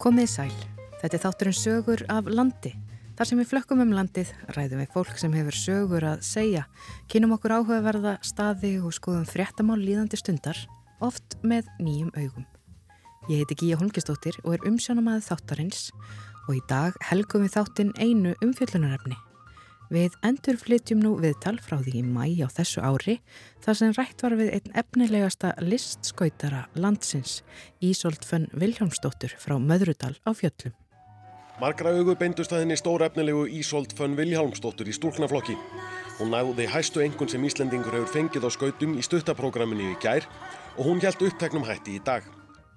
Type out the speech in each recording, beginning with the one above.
Komið sæl. Þetta er þátturinn sögur af landi. Þar sem við flökkum um landið ræðum við fólk sem hefur sögur að segja, kynum okkur áhugaverða staði og skoðum fréttamál líðandi stundar, oft með nýjum augum. Ég heiti Gíja Holmgistóttir og er umsjónamaðið þáttarins og í dag helgum við þáttinn einu umfjöllunarefni. Við endur flytjum nú viðtal frá því í mæ á þessu ári þar sem rætt var við einn efnilegasta listskautara landsins Ísolt-Fönn Viljómsdóttur frá Möðrudal á fjöllum. Margra augu beindust að henni stór efnilegu Ísolt-Fönn Viljómsdóttur í stúlknaflokki. Hún náði hæstu engun sem Íslendingur hefur fengið á skautum í stuttaprogramminu í gær og hún hjælt uppteknum hætti í dag.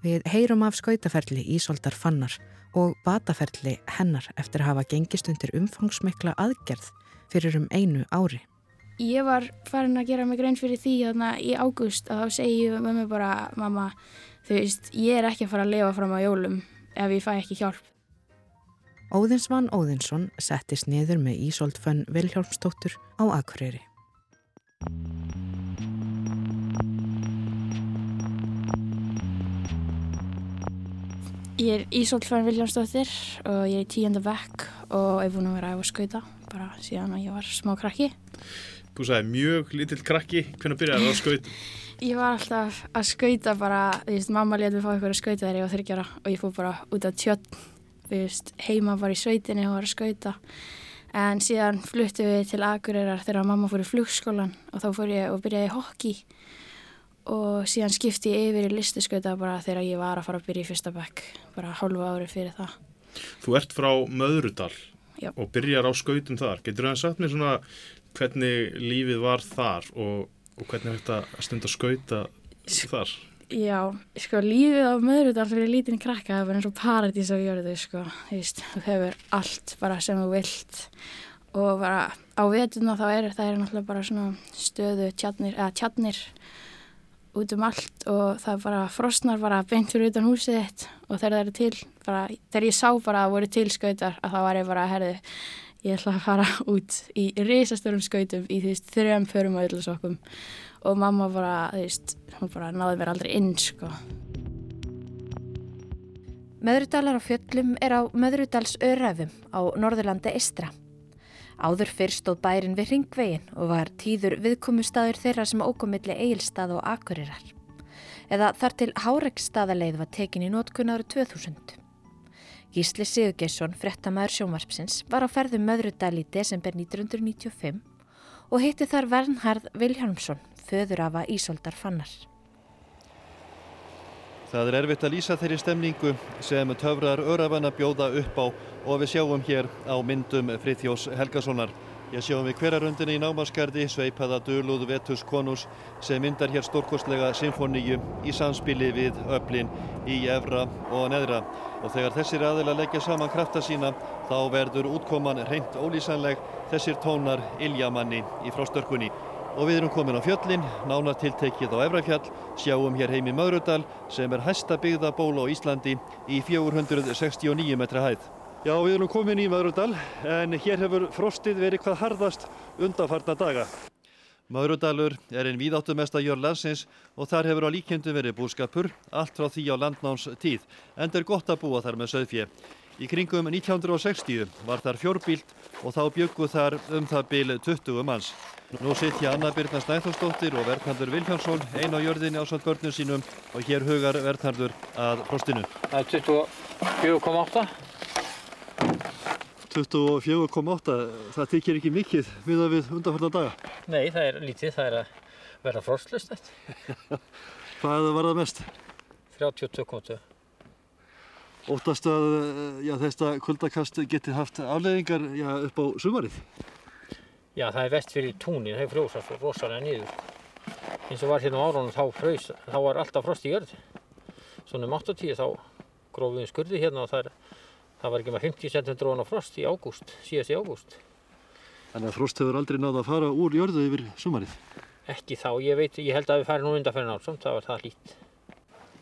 Við heyrum af skautaferli Ísoltar Fannar og bataferli hennar eftir að hafa gengist undir umfangsmikla aðgerð fyrir um einu ári. Ég var farin að gera mig grein fyrir því þarna í ágúst að þá segi ég með mig bara mamma, þú veist, ég er ekki að fara að lifa fram á jólum ef ég fæ ekki hjálp. Óðinsvann Óðinsson settist niður með Ísolt Fönn Vilhjálpsdóttur á Akureyri. Ég er Ísolt Fönn Vilhjálpsdóttir og ég er í tíunda vekk og hef búin að vera að skauta bara síðan að ég var smá krakki. Þú sagði mjög lítill krakki, hvernig byrjaði það að skauta? Ég var alltaf að skauta bara, þú veist, mamma létt við fá eitthvað að skauta þegar ég var þryggjara og ég fór bara út á tjött, þú veist, heima var í sveitinni og var að skauta. En síðan fluttu við til Akureyrar þegar mamma fór í flugskólan og þá fór ég og byrjaði í hokki og síðan skipti ég yfir í listaskauta bara þegar ég var að fara að byrja í fyrsta bekk, bara hálfu ári fyrir það. Þú ert frá Möðrudal Já. og byrjar á skautum þar. Getur það sagt mér svona hvernig lífið var þar og, og hvernig þetta stund að skauta þar? Já, sko lífið á Möðrudal fyrir lítinn krakka það bara eins og paradís á jörðu, sko. Þú veist, þú hefur allt bara sem þú vilt og bara á vetuna þá er það er náttúrulega bara svona stöðu tjarnir, eða tjarnir út um allt og það bara frostnar bara beint fyrir utan húsið þitt og þegar það eru til, bara, þegar ég sá bara að voru til skautar að það var ég bara herði ég ætla að fara út í risastörum skautum í því þrjum förum og öllusokkum og mamma bara, þú veist, hún bara náði mér aldrei inn, sko. Möðrudalar á fjöllum er á Möðrudals öræfum á Norðurlandi Istra. Áður fyrr stóð bærin við ringvegin og var tíður viðkomustadur þeirra sem ókomilli eigilstað og akurirar. Eða þar til Hárekstaðaleið var tekin í nótkunn árið 2000. Gísli Sigurgesson, frettamæður sjónvarpsins, var á ferðum Möðrudal í desember 1995 og hitti þar Vernharð Vilhjálmsson, föður afa Ísoldar Fannar. Það er erfitt að lýsa þeirri stemningu sem töfrar örafanna bjóða upp á og við sjáum hér á myndum Frithjós Helgasonar. Ég sjáum við hverjaröndinni í námaskardi sveipaða döluð Vetus Konus sem myndar hér stórkostlega symfoníu í samspili við öflin í efra og neðra. Og þegar þessir aðila leggja saman krafta sína þá verður útkoman reynd ólýsanleg þessir tónar Iljamanni í frástörkunni. Og við erum komin á fjöllin, nánar tiltekið á Efrafjall, sjáum hér heim í Möðrudal sem er hæsta byggða ból á Íslandi í 469 metra hæð. Já, við erum komin í Möðrudal en hér hefur frostið verið hvað harðast undanfarna daga. Möðrudalur er einn víðáttumesta jörn landsins og þar hefur á líkjöndu verið búskapur, allt frá því á landnáms tíð, en er gott að búa þar með söðfjö. Í kringum 1960 var þar fjórbílt og þá bygguð þar um það bil 20 manns. Nú sitja Anna Birna Snæþórsdóttir og Verðnardur Viljánsson einn á jörðinni á samt börnum sínum og hér hugar Verðnardur að frostinu. Það er 24,8. 24,8, það tekir ekki mikið við að við undanfarnar daga? Nei, það er lítið, það er að vera frostlust eftir. Hvað var það mest? 32,2. Óttast að já, þetta kuldakast geti haft afleðingar já, upp á sumarið? Já, það er vest fyrir túnin, það er frjósast rosalega niður. Eins og var hérna á árunum þá fröys, þá var alltaf frost í jörð. Svona um 8-10 þá grófum við skurði hérna og það, er, það var ekki með 50 cm á frost í ágúst, síðast í ágúst. Þannig að frost hefur aldrei náða að fara úr jörðu yfir sumarið? Ekki þá, ég veit, ég held að við færum nú undanferðin ársamt, það var það lít.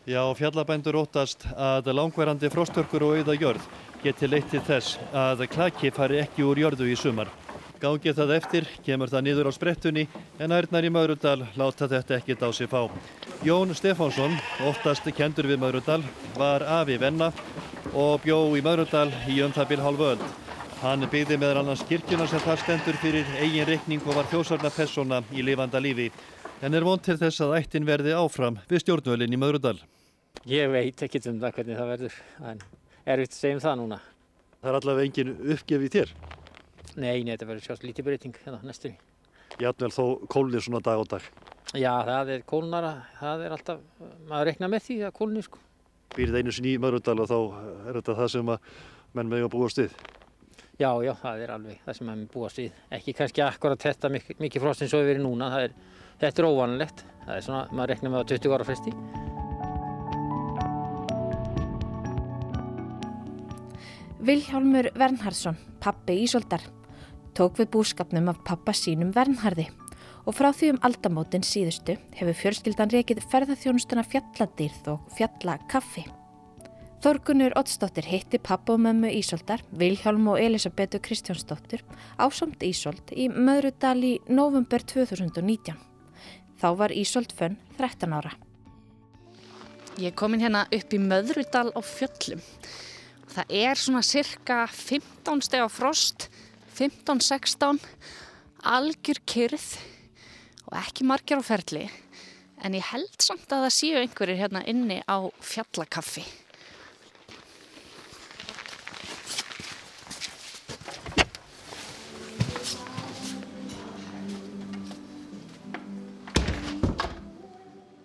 Já, fjallabændur óttast að langverandi frostörkur og auða jörð geti leitt til þess að klaki fari ekki úr jörðu í sumar. Gangið það eftir, kemur það niður á sprettunni en ærnar í Maurudal láta þetta ekkit á sig fá. Jón Stefánsson, óttast kendur við Maurudal, var afi venna og bjó í Möðrudal í um byrj halvu öll. Hann byggði meðal annars kirkjuna sem það stendur fyrir eigin reikning og var þjósarna persóna í lifanda lífi. En er vond til þess að ættin verði áfram við stjórnvölinn í Möðrudal. Ég veit ekki um það hvernig það verður, en er við að segja um það núna. Það er allavega engin uppgefið þér? Nei, nei, þetta verður sjást lítið breyting hérna næstunni. Játvel þó kólnir svona dag á dag. Já, það er kólnara, það er alltaf, maður rekna með því að kólnir sko. Býrið einu sinni í Möðrudal og þá er þetta það sem að menn með að búast við? Já, já, það er alveg það sem maður búast við. Ekki kannski akkurat þetta mik mikið frost eins og við erum núna, er, þetta er óvanlegt. Það er svona, maður rekna með á 20 ára fresti. Vilhjálmur Vernhardsson, pappi Ísoldar, tók við búskapnum af pappa sínum Vernharði og frá því um aldamótin síðustu hefur fjölskyldan rekið ferðarþjónustuna fjalladýrð og fjallakaffi. Þorgunur Ottsdóttir hitti pappa og mömmu Ísoldar, Vilhjálm og Elisabetu Kristjánsdóttir ásamt Ísold í Möðrudal í november 2019. Þá var Ísold fönn 13 ára. Ég er komin hérna upp í Möðrudal á fjöllum. Það er svona cirka 15 steg á frost, 15-16, algjör kyrð og ekki margir á ferli. En ég held samt að það séu einhverjir hérna inni á fjallakaffi.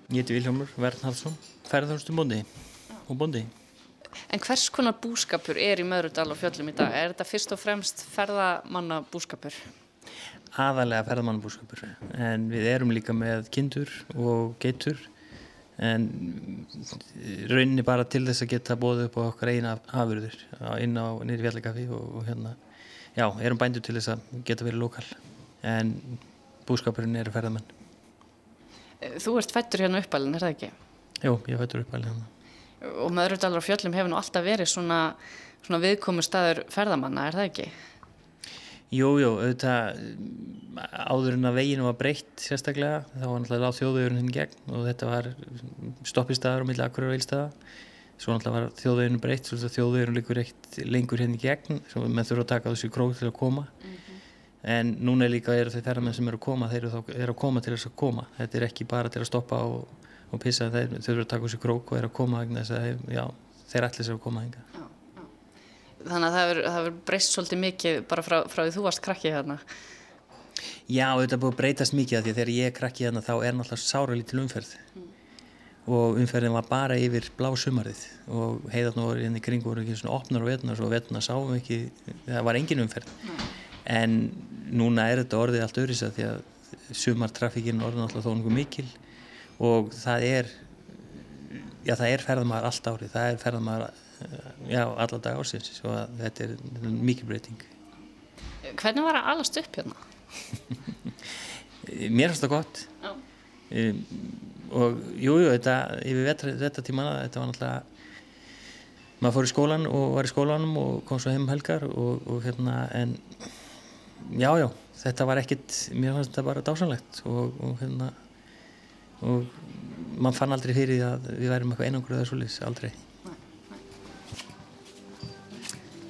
Ég heiti Viljámur Vernhardsson, ferðarstu bóndi og bóndi. En hvers konar búskapur er í Möðrudal og fjöllum í dag? Er þetta fyrst og fremst ferðamanna búskapur? Aðalega ferðamanna búskapur, en við erum líka með kindur og geitur, en rauninni bara til þess að geta bóðið upp á okkar eina afurður inn á nýri fjallakafi og, og hérna, já, erum bændur til þess að geta verið lokal, en búskapurinn eru ferðamenn. Þú ert fættur hérna uppalinn, er það ekki? Jú, ég fættur uppalinn hérna. Og Möðrudalur og fjöllum hefur nú alltaf verið svona, svona viðkomu staður ferðamanna, er það ekki? Jú, jú, auðvitað áður en að veginu var breytt sérstaklega, þá var náttúrulega láð þjóðvegurinn hinn gegn og þetta var stoppistæðar og milli akkurar og eilstæða. Svo náttúrulega var þjóðveginu breytt, þjóðvegurinn líkur eitt lengur henni gegn, svo með þurfa að taka þessu krók til að koma. Mm. En núna líka eru þau ferðarmenn sem eru að koma, þeir eru, eru að koma til þess að koma. Þetta er ekki bara til að stoppa og, og pissa, þeir, þeir eru að taka þessu krók og eru að koma þess að já, þeir ætla sér að koma já. Þannig að það hefur breyst svolítið mikið bara frá, frá því þú varst krakki hérna. Já, þetta búið að breytast mikið að því að þegar ég er krakki hérna þá er náttúrulega sára lítil umferð mm. og umferðin var bara yfir blá sumarið og heiðarna voru hérna í kring voru ekki svona opnar og vetnar og vetnar sáum ekki, það var engin umferð. Mm. En núna er þetta orðið allt öðris að því að sumartrafíkinn orðið náttúrulega þó einhver mikil. Og það er, já það er ferðamæðar allt árið, það er ferðamæðar já, alla dag ársins. Og þetta er mikil breyting. Hvernig var það allast upp hérna? Mér finnst það gott. Um, og jújú, jú, þetta yfir þetta tímana, þetta var náttúrulega maður fór í skólan og var í skólanum og kom svo heim um helgar og, og hérna, en jájá, já, þetta var ekkit mér fannst þetta bara dásanlegt og, og hérna og mann fann aldrei fyrir því að við værim eitthvað einangur eða svolítið, aldrei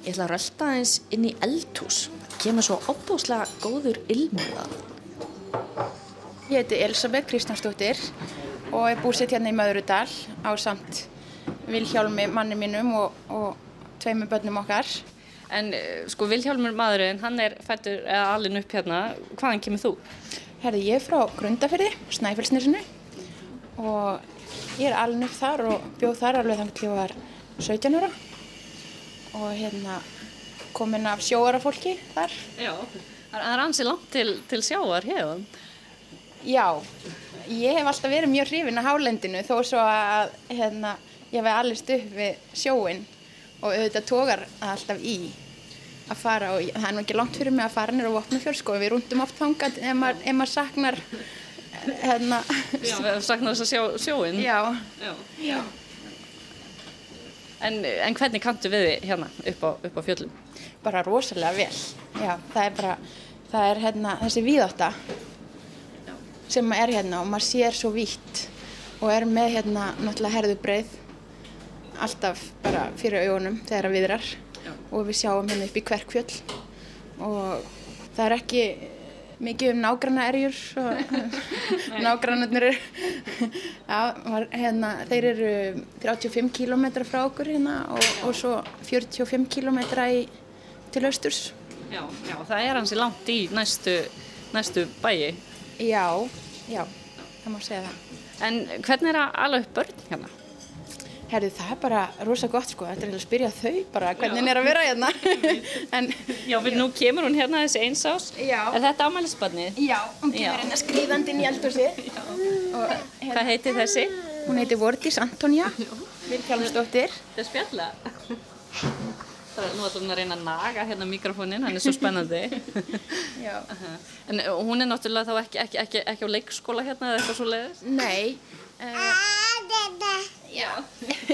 Ég ætla að rölda eins inn í eldhús. Kemur svo opbúslega góður ilmuða. Ég heiti Elisabeth Kristjánsdóttir og er búsett hérna í Möðrudal á samt Vilhjálmi manni mínum og, og tveimu börnum okkar. En sko Vilhjálmur maðurinn, hann er fættur alin upp hérna. Hvaðan kemur þú? Herði, ég er frá Grundafyrði, Snæfellsnesinu og ég er alin upp þar og bjóð þar alveg þannig til ég var 17 ára og hérna komin af sjóarafólki þar. Já, það er ansið langt til, til sjáar hefur. Já, ég hef alltaf verið mjög hrifin að hálendinu þó svo að hérna, ég hef allist upp við sjóin og auðvitað tókar alltaf í að fara og það er nú ekki langt fyrir mig að fara nýra á Vopnafjörð sko, við rúndum oft fangand ef maður, ef maður saknar hérna. Já, saknar þess að sjá sjóin. Já. Já. Já. En, en hvernig kanntu við þið hérna upp á, upp á fjöllum? Bara rosalega vel. Já, það er bara, það er hérna þessi víðátta sem er hérna og maður sér svo vítt og er með hérna náttúrulega herðu breið alltaf bara fyrir augunum þegar það viðrar. Og við sjáum hérna upp í Kverkfjöll. Og það er ekki mikið um nágranna erjur nágrannarnir já, hérna, þeir eru 35 km frá okkur hérna og, og svo 45 km í, til austurs. Já, já, það er hansi langt í næstu, næstu bæi. Já, já, það má segja það. En hvernig er að ala upp börn hérna? Herðu, það er bara rosa gott sko, þetta er að spyrja þau bara hvernig það er að vera hérna. en, já, fyrir nú kemur hún hérna þessi einsás. Já. Er þetta ámælisbarnið? Já, hún kemur hérna skrýðandi inn í eldhúsi. Hérna, Hvað heitir þessi? Hún heitir Vordís Antonija, Vilkjálmsdóttir. Það er spjalla. Nú að hún að reyna að naga hérna mikrofónin, hann er svo spennandi. En uh, hún er náttúrulega þá ekki, ekki, ekki, ekki á leikskóla hérna eða eitthvað svo leiðis? Nei. Uh.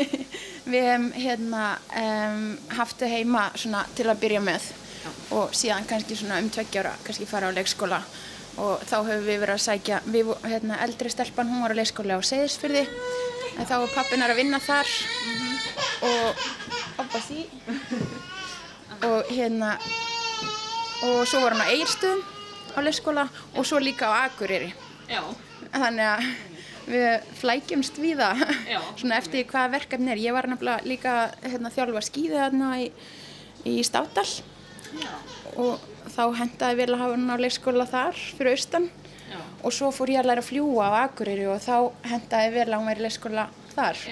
Við hefum hérna um, haft þau heima svona til að byrja með já. og síðan kannski svona um tveggjára kannski fara á leikskóla og þá hefur við verið að sækja, við, hérna eldri stelpan, hún var á leikskóla á Seyðisfyrði en þá var pappinar að vinna þar mm -hmm. og oppa sí og hérna og svo var hann á Eirstuðum á leikskóla og svo líka á Akureyri Já. þannig að við flækjumst við það svona eftir hvað verkefni er ég var nefnilega líka hérna, þjálfa skýði þarna í, í Státtal Já. og þá hendaði vel að hafa hann á leikskóla þar fyrir austan Já. og svo fór ég að læra að fljúa á Akureyri og þá hendaði vel að hann væri leikskóla þar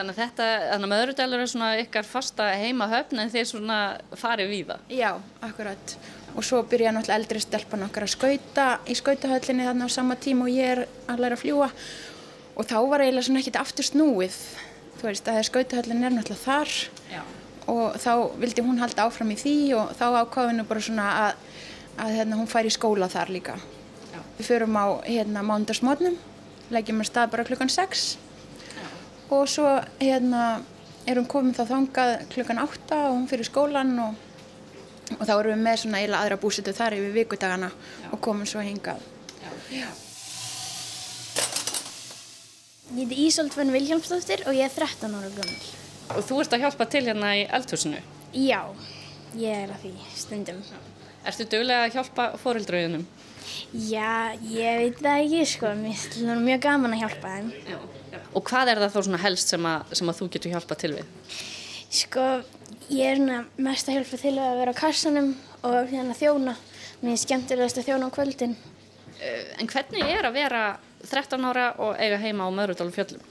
Þannig að þetta, þannig að Möðrudalur er svona ykkar fasta heimahöfn en þeir svona farið við það. Já, akkurat. Og svo byrjaði náttúrulega eldri stelpan okkar að skauta í skautahöllinni þarna á sama tíma og ég er að læra að fljúa og þá var eiginlega svona ekkit aftur snúið. Þú veist að skautahöllin er náttúrulega þar Já. og þá vildi hún halda áfram í því og þá ákvaði hennu bara svona að, að hérna, hún fær í skóla þar líka. Já. Við förum á hérna, mándagsmótnum, leggjum að stað bara klukkan 6 og svo hérna erum komin þá þangað klukkan 8 og hún fyrir skólan og, og þá erum við með svona eila aðra búsitu þar yfir vikudagana Já. og komum svo hingað. Já. Já. Ég heiti Ísolt Venn Viljámsdóttir og ég er 13 ára gömul. Og þú ert að hjálpa til hérna í eldhúsinu? Já, ég er að því stundum. Erstu dögulega að hjálpa fórildröðunum? Já, ég veit það ekki sko, mér er mjög gaman að hjálpa þeim. Já. Og hvað er það þá svona helst sem að, sem að þú getur hjálpa til við? Sko, ég er mest að hjálpa til að vera á kassanum og hérna þjóna. Mér er skemmtilegast að þjóna á kvöldin. En hvernig er að vera 13 ára og eiga heima á Möðrudal fjöllum?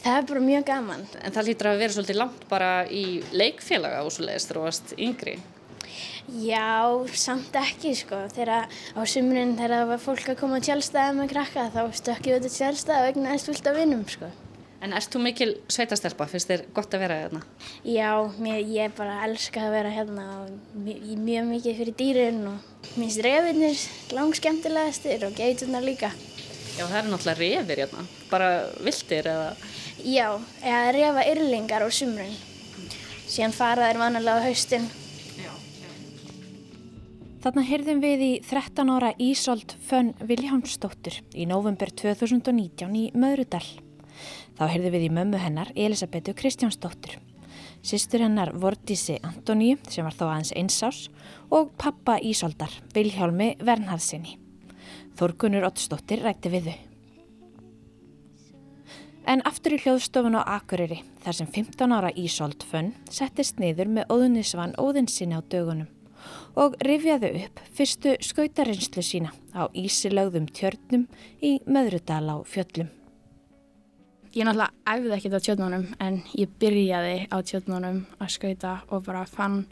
Það er bara mjög gaman. En það lítur að vera svolítið langt bara í leikfélaga og svo leiðist þú varst yngri. Já, samt ekki sko. Þegar á sumrinn þegar það var fólk að koma á tjálstæði með krakka þá stökkjum við til tjálstæði og egnaðist fullt af vinnum sko. En erst þú mikil sveitastelpa? Finnst þér gott að vera hérna? Já, mér, ég bara elska að vera hérna og mjög, mjög mikið fyrir dýrin og minnst refinir langskemtilegastir og geiturnar líka. Já, það eru náttúrulega refir hérna, bara viltir eða? Já, eða refa yrlingar á sumrinn. Síðan fara þeir vanalega á haustin. Þarna heyrðum við í 13 ára Ísolt Fönn Viljámsdóttur í november 2019 í Möðrudal. Þá heyrðum við í mömmu hennar Elisabetu Kristjánsdóttur, sýstur hennar Vordísi Antoníu sem var þó aðeins einsás og pappa Ísoldar Viljálmi Vernharðsinni. Þorgunur Ottsdóttir rætti við þau. En aftur í hljóðstofun á Akureyri þar sem 15 ára Ísolt Fönn settist niður með óðunisvan óðinsinni á dögunum og rifjaðu upp fyrstu skautarinslu sína á ísilögðum tjörnum í Möðrudal á fjöllum. Ég náttúrulega æfði ekkert á tjörnunum en ég byrjaði á tjörnunum að skauta og bara fann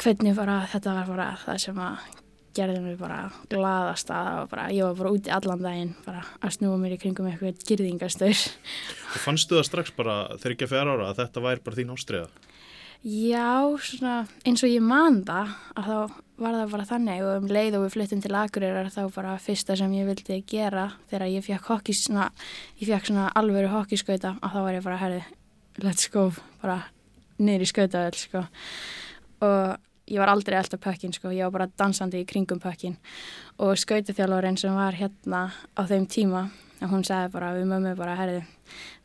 hvernig bara þetta var bara það sem að gerði mér bara gladast að bara, ég var bara úti allan daginn bara að snúa mér í kringum eitthvað girðingastur. Þú fannstu það strax bara þegar ekki að fjara ára að þetta væri bara þín ástriða? Já, svona, eins og ég man það að þá var það bara þannig og um leið og við flyttum til Akureyrar þá bara fyrsta sem ég vildi gera þegar ég fekk hokkis, svona, ég fekk svona alvöru hokkiskauta og þá var ég bara, herri, let's go, bara niður í skautaðöld, sko. Og ég var aldrei alltaf pökkin, sko, ég var bara dansandi í kringum pökkin og skautaþjálfurinn sem var hérna á þeim tíma, hún sagði bara við mömmu bara, herði,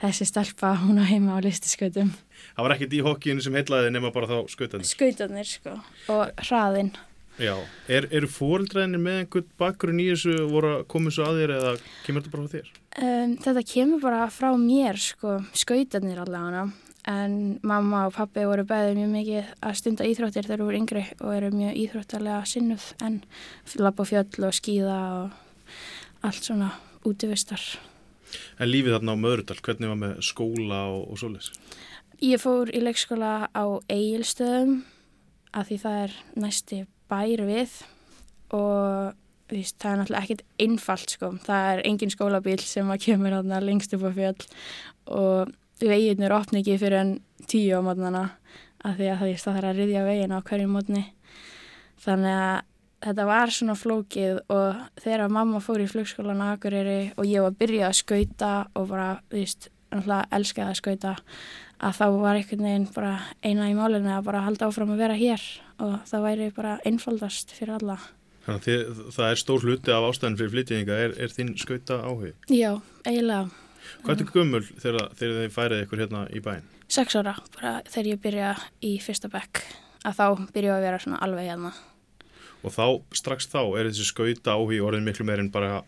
þessi stelpa hún á heima á listiskautum. Það var ekkert í hokkíinu sem heitlaði nema bara þá skautanir? Skautanir, sko, og hraðinn. Já, er, eru fórildræðinir með einhvern bakgrunn í þessu voru að koma þessu að þér eða kemur þetta bara frá þér? Um, þetta kemur bara frá mér, sko, skautanir allavega en mamma og pappi voru bæðið mjög mikið að stunda íþróttir þegar þú eru yngri og eru mjög íþróttarlega sinnuð en lappa fjöll og skýða og allt svona útivistar. En lífið þarna á Möðrudal, hvernig var með skóla og, og svoleiðs? Ég fór í leikskóla á Egilstöðum að því það er næsti bær við og Víst, það er náttúrulega ekkit einfalt sko, það er engin skólabíl sem að kemur þarna lengst upp á fjöll og veginir opni ekki fyrir enn tíu á mótnana af því að það, þarf að riðja vegin á hverju mótni þannig að þetta var svona flókið og þegar mamma fór í flugskólan á Akureyri og ég var að byrja að skauta og bara, þú veist, náttúrulega elskaði að skauta að þá var einhvern veginn bara eina í málinu að bara halda áfram að vera hér og það væri bara einfaldast fyrir alla. Þannig að það er stór hluti af ástæðin fyrir flytjninga, er, er þín skauta áhug? Já, eiginlega. Hvað er gömul þegar, þegar þið færið ykkur hérna í bæin? Seks ára, bara þegar ég byrja í fyrsta bekk, að þá byrja að vera svona alveg hérna. Og þá, strax þá, er þessi skauta áhug orðin miklu meir en bara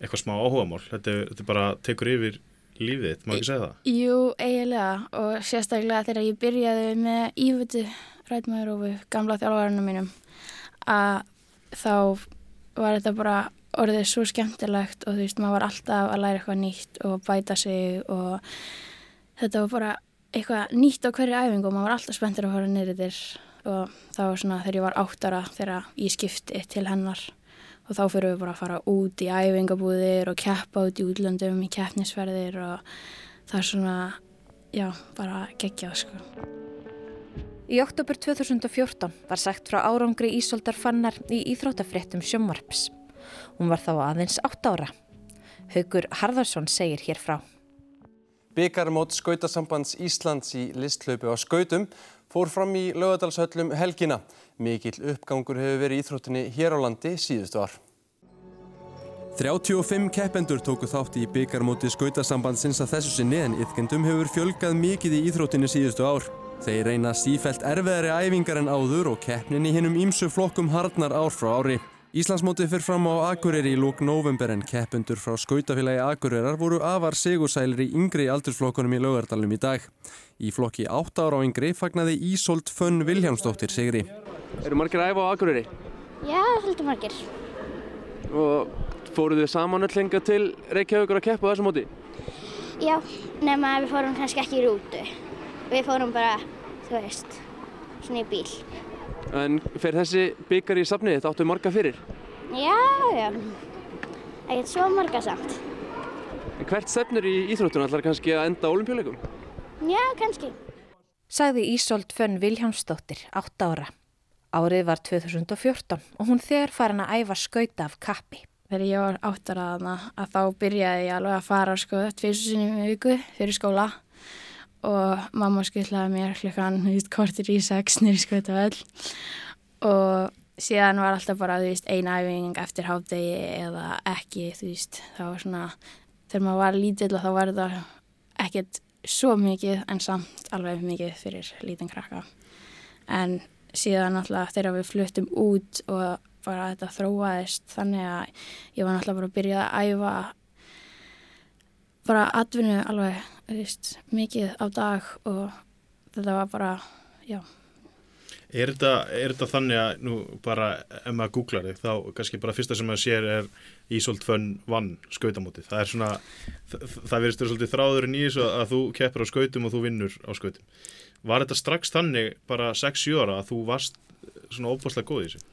eitthvað smá áhugamál. Þetta, þetta bara tekur yfir lífið má ekki segja það? Jú, eiginlega og sérstaklega þegar ég byrjaði með ívötu rætmaður og við gamla þjálfvarunum mínum að þá var þetta bara orðið svo skemmtilegt og þú veist, maður var alltaf að læra eitthvað nýtt og bæta sig og þetta var bara eitthvað nýtt á hverju æfingu og maður var alltaf spenntur að fara niður þér og það var svona þegar ég var áttara þegar ég skipti til hennar og þá fyrir við bara að fara út í æfingabúðir og keppa út í útlöndum í keppnisferðir og það er svona, já, bara geggjað sko. Í oktober 2014 var sagt frá árangri Ísoldar Fannar í Íþróttafréttum sjómvarps. Hún var þá aðeins 8 ára. Haugur Harðarsson segir hér frá. Byggarmót skautasambands Íslands í listlaupi á skautum fór fram í lögadalshöllum helgina. Mikill uppgangur hefur verið í Íþróttinni hér á landi síðustu ár. 35 keppendur tóku þátt í byggarmóti skautasambandsins að þessu sinni en yfkendum hefur fjölgað mikið í Íþróttinni síðustu ár. Þeir reyna sífælt erfiðari æfingar en áður og keppnin í hinnum ímsu flokkum harnar ár frá ári. Íslandsmótið fyrir fram á Akureyri í lók november en keppundur frá skautafélagi Akureyrar voru afar sigursælir í yngri aldursflokkunum í laugardalum í dag. Í flokki 8 ára á yngri fagnaði Ísolt Fönn Viljámsdóttir sigri. Eru margir að æfa á Akureyri? Já, svolítið margir. Og fóruð þið saman öll lenga til Reykjavíkur að keppa á þessu móti? Já, nema við fórum kannski ekki í rútu. Við fórum bara, þú veist, svona í bíl. En fer þessi byggar í safnið þetta áttu marga fyrir? Já, já. Ekkert svo marga samt. En hvert stefnur í íþróttuna allar kannski að enda olimpíuleikum? Já, kannski. Sagði Ísolt Fönn Viljámsdóttir, 8 ára. Árið var 2014 og hún þegar farin að æfa skauta af kappi. Þegar ég var áttaraðana að þá byrjaði ég alveg að fara sko tviðsum sinni í viku fyrir skóla og mamma skutlaði mér klukkan kortir í sex nýri skauta öll. Og síðan var alltaf bara veist, ein æfing eftir hátegi eða ekki veist, það var svona þegar maður var lítill og þá var þetta ekkert svo mikið en samt alveg mikið fyrir lítinn krakka. En síðan alltaf þegar við fluttum út og bara þetta þróaðist þannig að ég var alltaf bara að byrja að æfa bara atvinnu alveg veist, mikið á dag og þetta var bara, já Er þetta, þannig að nú bara ef maður googlar þig þá kannski bara fyrsta sem maður sér er Ísolt Fönn vann skautamótið. Það er svona, það, það verðist svolítið þráðurinn í þessu að þú keppur á skautum og þú vinnur á skautum. Var þetta strax þannig bara 6-7 ára að þú varst svona óbúslega góð í þessu?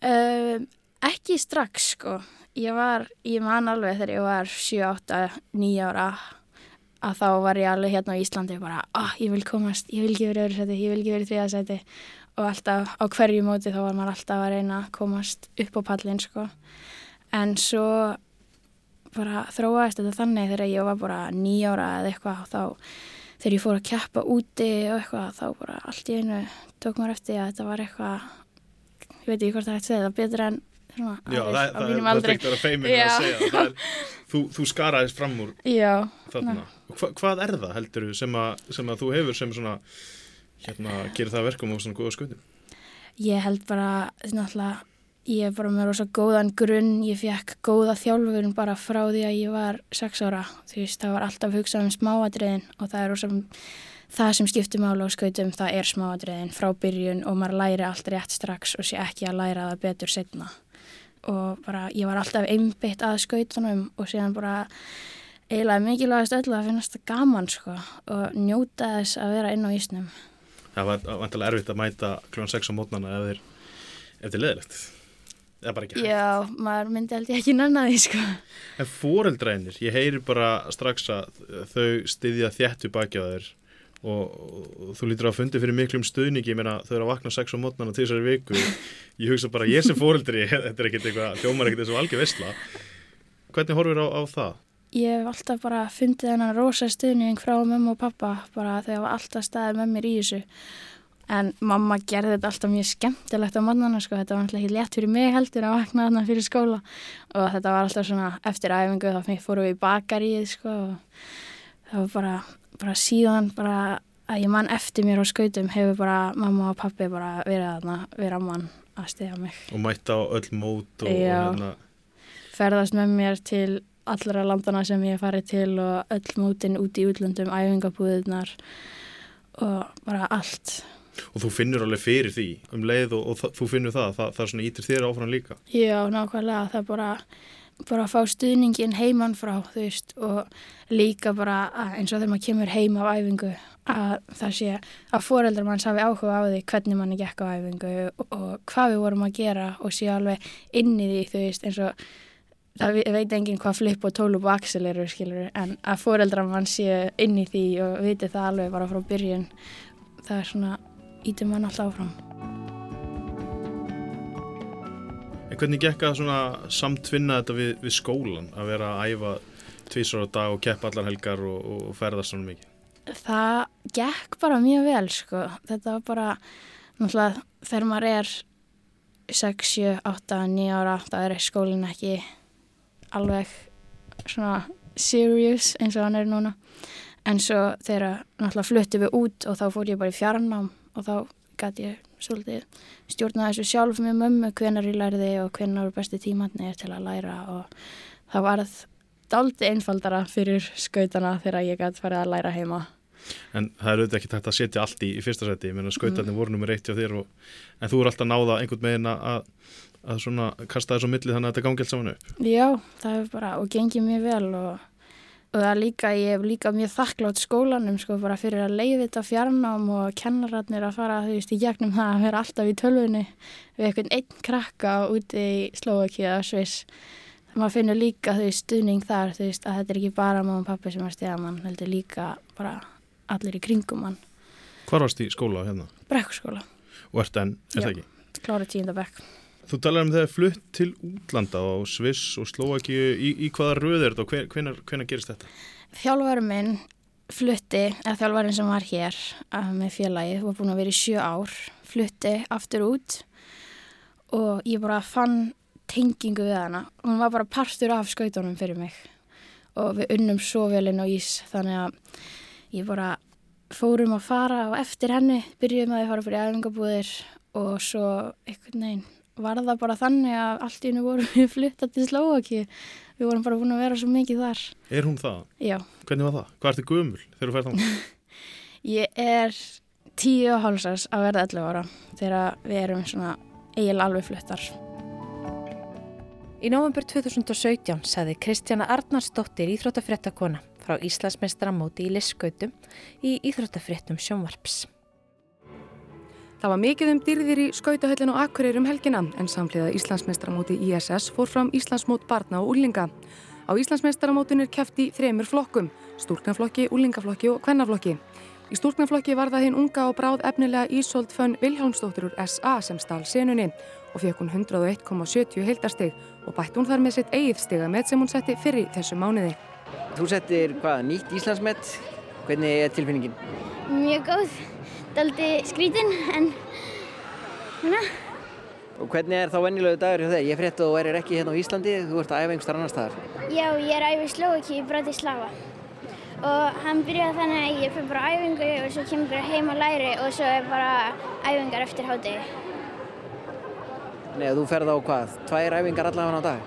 Uh, ekki strax sko. Ég var, ég man alveg þegar ég var 7-8-9 ára að þá var ég alveg hérna á Íslandi og bara, ah, ég vil komast, ég vil ekki verið öðru seti, ég vil ekki verið þriða seti og alltaf á hverju móti þá var maður alltaf að reyna að komast upp á pallin sko. En svo bara þróaðist þetta þannig þegar ég var bara nýjára eða eitthvað þá þegar ég fór að keppa úti og eitthvað þá bara allt í einu tók maður eftir að þetta var eitthvað, ég veit ekki hvort það eftir þetta, betur en svona Já, aðrir það, á það, mínum það aldri. er að feimur Já. að segja það er, þú, þú skaraðist fram úr Já, þarna. Hva, hvað er það heldur sem, að- sem að þú hefur sem svona hérna, gerir það að verkum og svona góða skautum Ég held bara, náttúrulega, ég er bara með rosa góðan grunn, ég fekk góða þjálfurinn bara frá því að ég var sex ára. Þú veist, það var alltaf hugsað um smáadriðin og það er rosa, það sem skiptir mála á skautum, það er smáadriðin frá byrjun og maður læri allt rétt strax og sé ekki að læra það betur setna. Og bara, ég var alltaf einbytt að skautunum og síðan bara eiginlega mikilvægast öllu að finnast það gaman, sko, og njóta þess að vera inn á ísnum. Það var vantilega erfitt að mæta kljóðan 6 á mótnana ef þeir ef þeir leðilegt eða bara ekki hægt. Já, maður myndi ég ekki nanna því, sko. En foreldrænir, ég heyri bara strax að þau styðja þjættu baki á þeir og, og þú lítur að fundi fyrir miklum stuðningi, ég meina þau eru að vakna 6 á mótnana til þessari viku. Ég hugsa bara, ég sem foreldri, þetta er ekkert eitthvað hljómar ekkert eins og algjör veistla hvernig horfir á, á það? Ég hef alltaf bara fundið hennan rosa stuðning frá mömmu og pappa bara þegar alltaf staðið með mér í þessu. En mamma gerði þetta alltaf mjög skemmtilegt á mannana sko, þetta var alltaf ekki létt fyrir mig heldur að vakna þarna fyrir skóla. Og þetta var alltaf svona eftir æfingu þá fórum við í bakaríð sko og það var bara, bara síðan bara að ég mann eftir mér á skautum hefur bara mamma og pappi bara verið þarna við ramman að stiða mig. Og mæta á öll mót og, hérna, ferðast með mér til allra landana sem ég farið til og öll mótin út í útlöndum, æfingabúðunar og bara allt. og þú finnur alveg fyrir því um leið og, og þú finnur það, það, það svona ítir þér áfram líka? Já, nákvæmlega, það er bara, bara að fá stuðningin heimann frá, þú veist, og líka bara eins og þegar maður kemur heim af æfingu, að það sé að foreldrar manns hafi áhuga á því hvernig manni gekk á æfingu og, og hvað við vorum að gera og sé alveg inn í því, þú veist, eins og það ve- veit enginn hvað flip og tólub og axel eru, skilur, en að foreldrar mann sé inn í því og viti það alveg bara frá byrjun, það er svona, ítum mann alltaf áfram. Hvernig gekk að samtvinna þetta við, við skólan að vera að æfa tvísar á dag og keppa allar helgar og, og ferðast svona mikið? Það gekk bara mjög vel sko. Þetta var bara, náttúrulega þegar maður er 6, 7, 8, 9 ára þá er skólinn ekki alveg svona serious eins og hann er núna. En svo þegar náttúrulega fluttum við út og þá fór ég bara í fjarnám og þá gæti ég svolítið stjórna þessu sjálf með mömmu hvenar ég lærði og hvenar eru besti tímatnir til að læra og það varð daldi einfaldara fyrir skautana þegar ég gæti farið að læra heima. En það er auðvitað ekki tægt að setja allt í, í fyrsta seti, ég meina skautarnir voru nummer eitt hjá þér og, en þú er alltaf náða einhvern megin að, að svona kasta þessu á milli þannig að þetta gangi allt saman upp. Já, það hefur bara, og gengið mjög vel og, og það er líka, ég hef líka mjög þakklátt skólanum sko bara fyrir að leiði þetta fjarnám og kennararnir að fara, þú veist, í gegnum það að vera alltaf í tölvunni við einhvern einn krakka úti í Slovakíu eða Sviss. Það maður finnur líka, veist, stuðning þar, þú veist, að þetta er ekki bara mamma og pappi sem er stiða mann, heldur líka bara allir í kringum mann. Hvar varst í skóla hérna? Brekkurskóla, Og ert enn, er það Já. ekki? klára tíundabekk. Þú talar um þegar flutt til útlanda á Sviss og Slovakíu, í, í hvaða röð er þetta og hvenar, hvenar gerist þetta? Þjálfari minn flutti, eða þjálfarin sem var hér uh, með félagið, var búin að vera í sjö ár, flutti aftur út og ég bara fann tengingu við hana. Hún var bara partur af skautunum fyrir mig og við unnum svo vel inn á ís þannig að ég bara fórum að fara og eftir henni byrjuðum að ég fara fyrir æfingabúðir og svo einhvern veginn var það bara þannig að allt í hennu vorum við fluttað til Slovaki. Við vorum bara búin að vera svo mikið þar. Er hún það? Já. Hvernig var það? Hvað ertu gömul þegar þú færð þannig? Ég er tíu og hálsars að verða 11 ára þegar við erum svona eiginlega alveg fluttar. Í november 2017 saði Kristjana Arnarsdóttir íþróttafréttakona frá Íslandsmeistaramóti í Lisskautum í íþróttafréttum sjónvarps. Það var mikið um dyrðir í skautahöllin og akkurir um helgina en samhliða Íslandsmeistaramóti ISS fór fram Íslandsmót barna og úlinga. Á Íslandsmeistaramótinu er keft í þremur flokkum, stúrknaflokki, úlingaflokki og kvennaflokki. Í stúrknaflokki var það hinn unga og bráð efnilega Ísolt Fönn Vilhjálmsdóttir úr SA sem stál senunni og fekk hún 101,70 heildastig og bætt hún þar með sitt eigið stiga með sem hún setti fyrir þessu mánuði. Þú settir hvað, nýtt Íslandsmet, hvernig er tilfinningin? Mjög góð, daldi skrítin en hérna, Og hvernig er þá vennilegu dagur hjá þeir? Ég frétti að þú erir ekki hérna á Íslandi, þú ert að æfa einhver starf annar staðar. Já, ég er æfið Slovaki í Bratislava og hann byrjaði þannig að ég fyrir bara á æfingu og svo kemur bara heim og læri og svo er bara æfingar eftir hádegi. Nei, þú ferð á hvað? Tvær æfingar allavega á dag?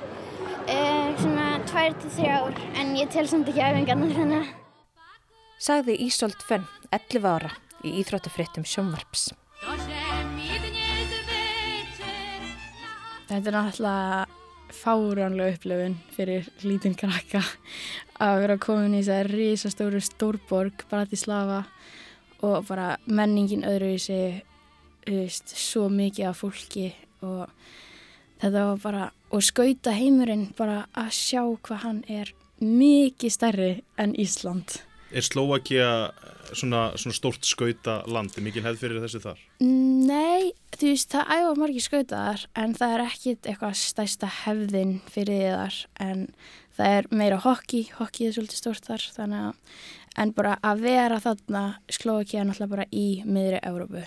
Uh, svona tvær til þrjár en ég tel samt ekki æfingarnar þannig. Sagði Ísolt Fönn, 11 ára, í Íþróttafréttum sjónvarps. Þetta er náttúrulega fáránlega upplöfun fyrir lítinn krakka að vera komin í þessari risastóru stórborg, Bratislava og bara menningin öðruvísi, veist, svo mikið af fólki og þetta var bara, og skauta heimurinn bara að sjá hvað hann er mikið stærri en Ísland. Er Slovakia svona, svona stórt skauta land, er mikil hefð fyrir þessu þar? Nei, þú veist, það æfa margir skautaðar en það er ekkit eitthvað stæsta hefðin fyrir þar. En það er meira hokki, hokki er svolítið stórt þar þannig að, en bara að vera þarna er náttúrulega bara í miðri Európu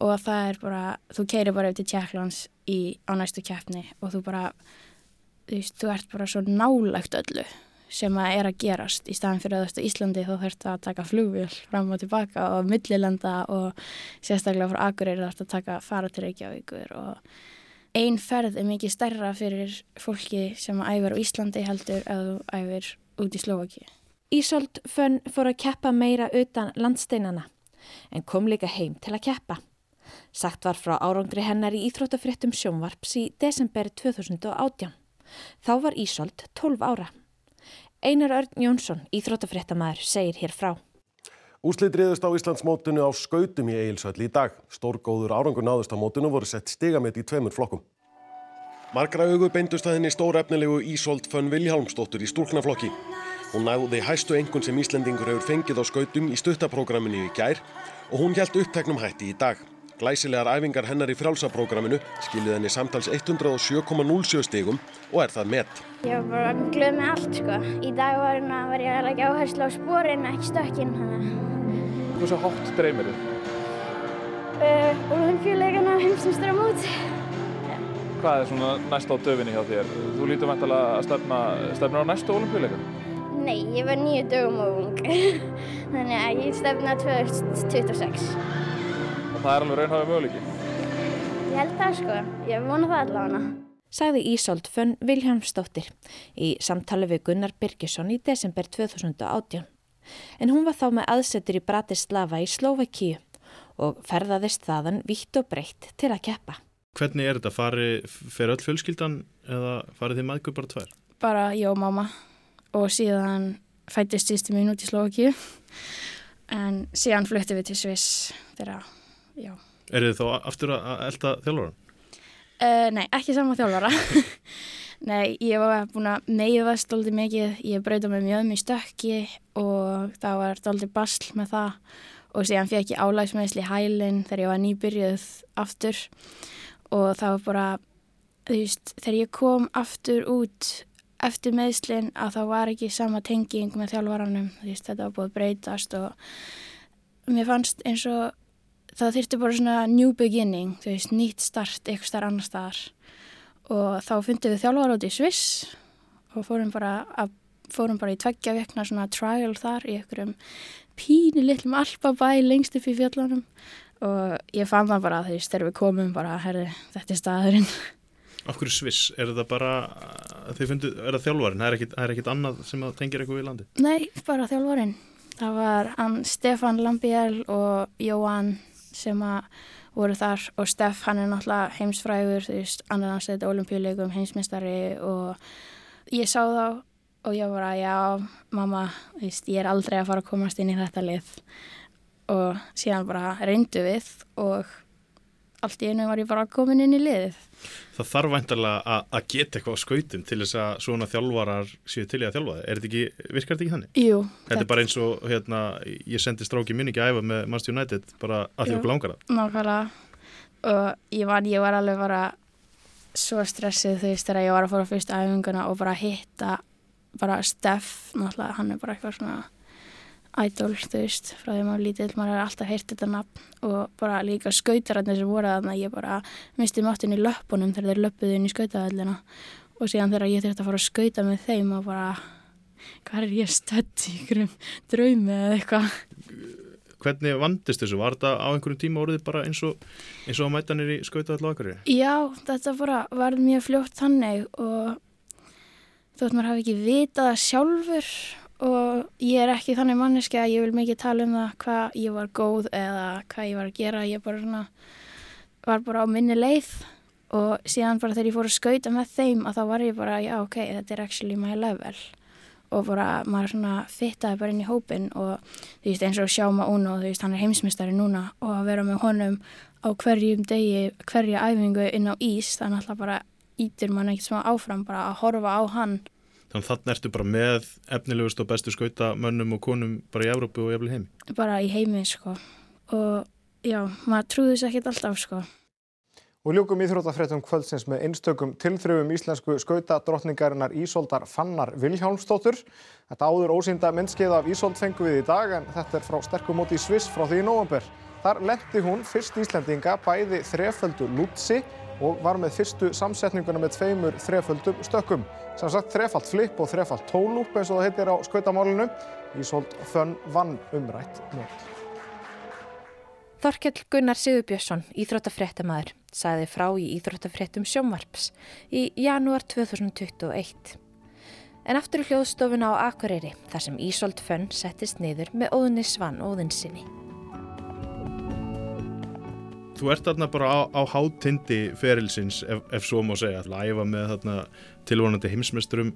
og það er bara, þú keirir bara eftir Tjekklands í, á næstu keppni og þú bara, þú veist, þú ert bara svo nálægt öllu sem að er að gerast í staðan fyrir að Íslandi þá þurft að taka flugvél fram og tilbaka og millilenda og sérstaklega frá Akureyri þarf að taka fara til Reykjavíkur og ein ferð er mikið stærra fyrir fólki sem að æfir á Íslandi heldur að þú æfir út í Slovaki. Ísolt Fönn fór að keppa meira utan landsteinana en kom líka heim til að keppa. Sagt var frá árangri hennar í Íþróttafréttum sjónvarps í desember 2018. Þá var Ísolt 12 ára. Einar Örn Jónsson, íþróttafréttamaður, segir hér frá. Úslit riðust á Íslandsmótinu á skautum í Egilsvöll í dag. Stórgóður árangur náðust á mótinu voru sett stigamett í tveimur flokkum. Margra augu beindust að henni stór efnilegu Ísolt Fönn Vilhjálmsdóttur í stúlknaflokki. Hún næði hæstu engun sem Íslendingur hefur fengið á skautum í stuttaprógraminu í gær og hún hjælt uppteknum hætti í dag. Glæsilegar æfingar hennar í frjálsaprógraminu skiluð henni samtals 107,07 stigum og er það met. Ég var bara glöð með allt sko. Í dag var, hérna, var ég leggja áherslu á spórin, ekki stökkinn. Hversu hátt dreymir þið? Uh, Olimpíuleikana heimsumstur á mót. Hvað er svona næst á döfinni hjá þér? Þú lítur mæntalega að stefna, stefna á næstu olimpíuleika? Nei, ég var nýju dögum og ung. Þannig að ég stefna 2026. Og það er alveg raunhafið möguleiki? Ég held það sko. Ég vona það allavega. Sagði Ísolt Fönn Viljámsdóttir í samtali við Gunnar Birgisson í desember 2018. En hún var þá með aðsetur í Bratislava í Slovakíu og ferðaðist þaðan vitt og breytt til að keppa. Hvernig er þetta? Fari, fer öll fjölskyldan eða farið þið maður bara tvær? Bara ég og mamma og síðan fættist sýstum mín út í Slovakíu en síðan fluttum við til Sviss þegar, já. Er þið þá aftur að elda þjálfóran? Uh, nei, ekki saman þjálfara. nei, ég var búin að meiðast doldið mikið. Ég brauði með mjög mjög stökki og það var doldið basl með það og síðan fekk ég álægsmeðsli hælinn þegar ég var nýbyrjuð aftur og það var bara, þú veist, þegar ég kom aftur út eftir meðslinn að það var ekki sama tenging með þjálfvaranum. Þetta var búin að breytast og mér fannst eins og það þurfti bara svona new beginning, þú veist, nýtt start eitthvað starf annar staðar og þá fundum við þjálfar út í Sviss og fórum bara, að, fórum bara í tveggja vekna svona trial þar í einhverjum pínu litlum alpabæ lengst upp í fjallanum og ég fann það bara, veist, þegar við komum bara, herri, þetta er staðurinn. Af hverju Sviss? Er það bara, þau fundu, er það þjálfarin? Það er ekkit, er ekkit annað sem tengir eitthvað við landi? Nei, bara þjálfarin. Það var Stefan Lambiel og Jóhann sem að voru þar og Steff hann er náttúrulega heimsfrægur þú veist, hans þetta olimpíuleikum heimsmyndstari og ég sá þá og ég var að já mamma, þú veist, ég er aldrei að fara að komast inn í þetta lið. Og síðan bara reyndu við og allt í einu var ég bara komin inn í liðið. Það þarf væntalega að geta eitthvað á skautum til þess að svona þjálfarar séu til í að þjálfa þetta ekki, virkar þetta ekki þannig? Jú. Þetta er bara eins og, hérna, ég sendi stráki minni ekki að æfa með Manchester United, bara allir okkur langar það. Nákvæmlega. Og ég var, ég var alveg bara svo stressið veist þegar ég var að fóra fyrst æfinguna og bara hitta bara Steff, náttúrulega hann er bara eitthvað svona idol, þú veist, frá því maður lítill, maður er alltaf heyrt þetta nafn og bara líka skautararnir sem voru þarna, ég bara misti máttin í löppunum þegar þeir löppuðu inn í skautahöllina og síðan þegar ég þurfti að fara að skauta með þeim og bara, hvað er ég stödd í ykkurum draumi eða eitthvað. Hvernig vandist þessu? Var þetta á einhverjum tíma orðið bara eins og, eins og að mæta nýri skautahöll á akkurri? Já, þetta bara var mjög fljótt þannig og þótt maður hafi ekki vitað sjálfur og ég er ekki þannig manneski að ég vil mikið tala um það hvað ég var góð eða hvað ég var að gera. Ég bara svona, var bara á minni leið. Og síðan bara þegar ég fór að skauta með þeim að þá var ég bara já ok, þetta er actually my level. Og bara maður svona fittaði bara inn í hópin og þú veist eins og Sjáma Uno, þú veist hann er heimsmystari núna. Og að vera með honum á hverjum degi, hverja æfingu inn á ís þannig að það bara ítur mann ekkert smá áfram bara að horfa á hann Þannig að þannig ertu bara með efnilegust og bestu skauta mönnum og konum bara í Európu og jafnvel heimi? Bara í heimi, sko. Og já, maður trúði þess ekkert alltaf, sko. Og ljúkum íþrótafréttum kvöldsins með einstökum tilþröfum íslensku skauta drottningarinnar Ísoldar Fannar Vilhjálmsdóttur. Þetta áður ósýnda myndskeið af Ísold fengu við í dag en þetta er frá sterkumóti í Sviss frá því í nóvambur. Þar lendi hún fyrst Íslendinga bæði þreföldu lútsi og var með fyrstu samsetninguna með tveimur þreföldum stökkum. Sem sagt þrefald flip og þrefald tólúp eins og það heitir á skautamálinu. Ísold Fönn vann umrætt mót. Þorkell Gunnar Sigurbjörnsson, íþróttafréttamaður, sagði frá í Íþróttafréttum sjómvarps í janúar 2021. En aftur í hljóðstofuna á Akureyri þar sem Ísold Fönn settist niður með óðunni Svann óðinsinni. Þú ert þarna bara á, á hátindi ferilsins ef, ef svo má segja, að æfa með þarna tilvonandi heimsmeisturum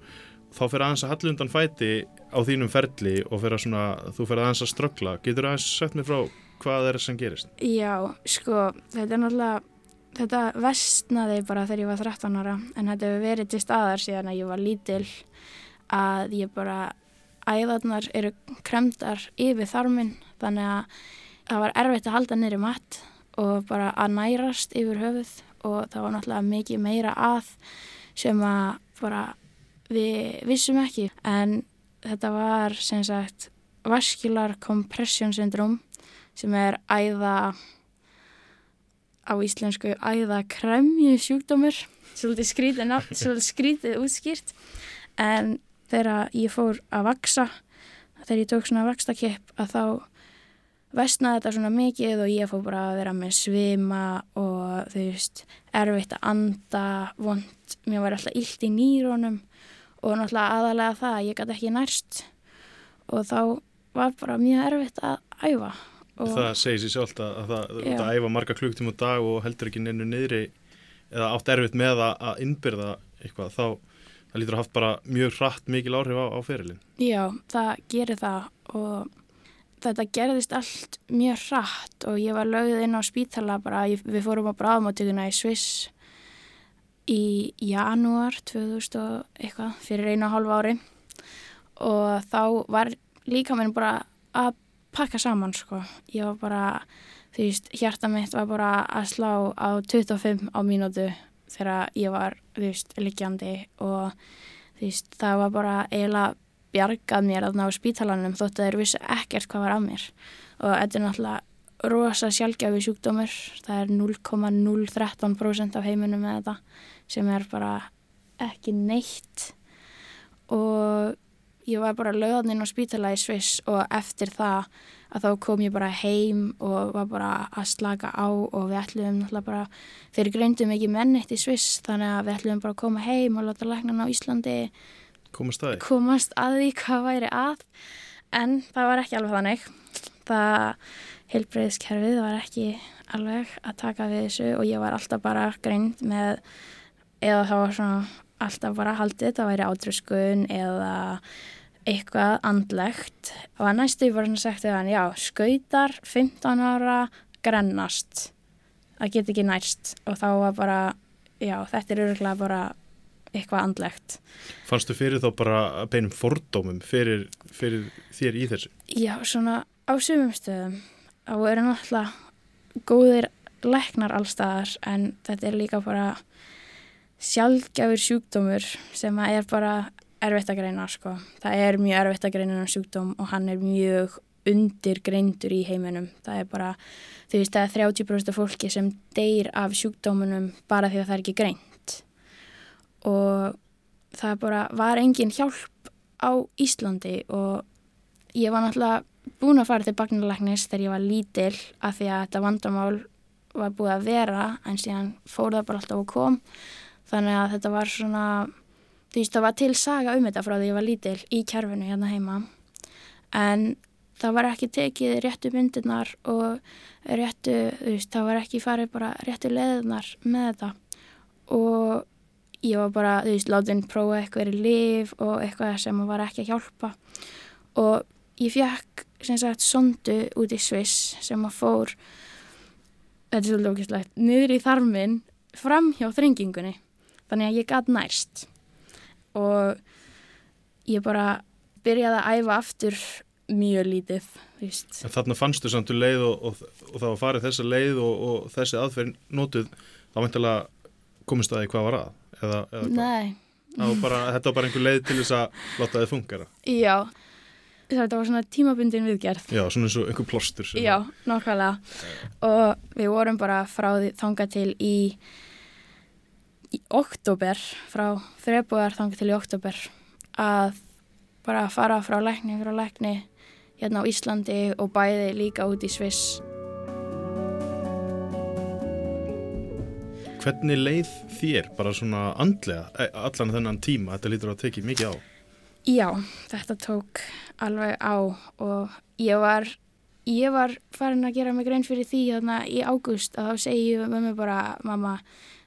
þá fyrir aðeins að hallundan fæti á þínum ferli og fyrir að svona, þú fyrir aðeins að ströggla. Getur aðeins sett mér frá hvað er það sem gerist? Já, sko, þetta er náttúrulega, þetta vestnaði bara þegar ég var 13 ára en þetta hefur verið til staðar síðan að ég var lítil að ég bara, æðarnar eru kremdar yfir þarminn þannig að það var erfitt að halda nýri matt og bara að nærast yfir höfuð. Og það var náttúrulega mikið meira að sem að bara við vissum ekki. En þetta var sem sagt vascular compression syndrom sem er æða á íslensku æða kremju sjúkdómur. Svolítið skrítið, svolítið skrítið útskýrt. En þegar ég fór að vaksa þegar ég tók svona vakstakepp að þá vestnaði þetta svona mikið og ég fór bara að vera með svima og þú veist, erfitt að anda, vond, mér var alltaf illt í nýrónum og náttúrulega aðalega það að ég gæti ekki nærst og þá var bara mjög erfitt að æfa. Og það segir sér sjálft að, að það já. að æfa marga klukktíma á dag og heldur ekki neinu niðri eða átt erfitt með að innbyrða eitthvað, þá það lítur að haft bara mjög hratt mikil áhrif á, á ferilin. Já, það gerir það og þetta gerðist allt mjög hratt og ég var lögð inn á spítala bara, við fórum á bráðmáttökuna í Sviss í janúar 2000 og eitthvað fyrir einu og hálfu ári. Og þá var líka mér bara að pakka saman sko, ég var bara þú veist, hjarta mitt var bara að slá á 25 á mínútu þegar ég var, þú veist, liggjandi og þú veist, það var bara eiginlega bjargað mér að ná spítalanum þótt að þeir vissi ekkert hvað var af mér. Og þetta er náttúrulega rosa sjálfgjafi sjúkdómur. Það er 0,013% af heiminum með þetta sem er bara ekki neitt. Og ég var bara löðaninn á spítala í Sviss og eftir það að þá kom ég bara heim og var bara að slaka á og við ætlum náttúrulega bara, þeir greindum ekki mennitt í Sviss þannig að við ætlum bara að koma heim og láta læknan á Íslandi komast að komast að því hvað væri að en það var ekki alveg þannig. Það heilbreyðskerfið var ekki alveg að taka við þessu og ég var alltaf bara greind með eða það var svona alltaf bara haldið það væri átröskun eða eitthvað andlegt. Og að næstu var svona sagt eða já, skautar 15 ára grennast. Það get ekki næst og þá var bara já, þetta er öruglega bara eitthvað andlegt. Fannstu fyrir þá bara beinum fordómum fyrir, fyrir þér í þessu? Já, svona á sumum stöðum. Það eru náttúrulega góðir læknar allstaðar en þetta er líka bara sjálfgjafur sjúkdómur sem er bara erfitt að greina sko. Það er mjög erfitt að greina um sjúkdóm og hann er mjög undirgreindur í heiminum. Það er bara, þú veist, það er 30% fólki sem deyr af sjúkdómunum bara því að það er ekki greint. Og það bara var engin hjálp á Íslandi og ég var náttúrulega búin að fara til bagnalæknis þegar ég var lítil af því að þetta vandamál var búið að vera en síðan fór það bara alltaf og kom. Þannig að þetta var svona þú veist það var til saga um þetta frá því ég var lítil í kjærfinu hérna heima. En það var ekki tekið réttu myndirnar og réttu, þú veist, það var ekki farið bara réttu leðunar með þetta. Og ég var bara, þú veist, látin prófa eitthvað í liv og eitthvað sem var ekki að hjálpa. Og ég fekk sem sagt sondu út í Sviss sem að fór þetta er svolítið ógæslegt, niður í þarminn fram hjá þrengingunni. Þannig að ég gæt nærst. Og ég bara byrjaði að æfa aftur mjög lítið þarna fannstu samt um leið og, og, og það var farið þessa leið og, og þessi aðferð notuð þá mæntilega komist það í hvað var að eða, eða Nei. Var bara, Þetta var bara einhver leið til þess að láta þið fungera Já, þetta var svona tímabundin viðgerð. Já, svona eins og einhver plóstur Já, nokkvæmlega og við vorum bara frá því þanga til í í oktober frá februar þanga til í oktober að bara fara frá lækni frá lækni hérna á Íslandi og bæði líka út í Sviss. Hvernig leið þér bara svona andlega e, allan þennan tíma? Þetta lítur að tekið mikið á. Já, þetta tók alveg á og ég var, ég var farin að gera mig grein fyrir því þarna í águst að þá segi ég með mig bara, mamma,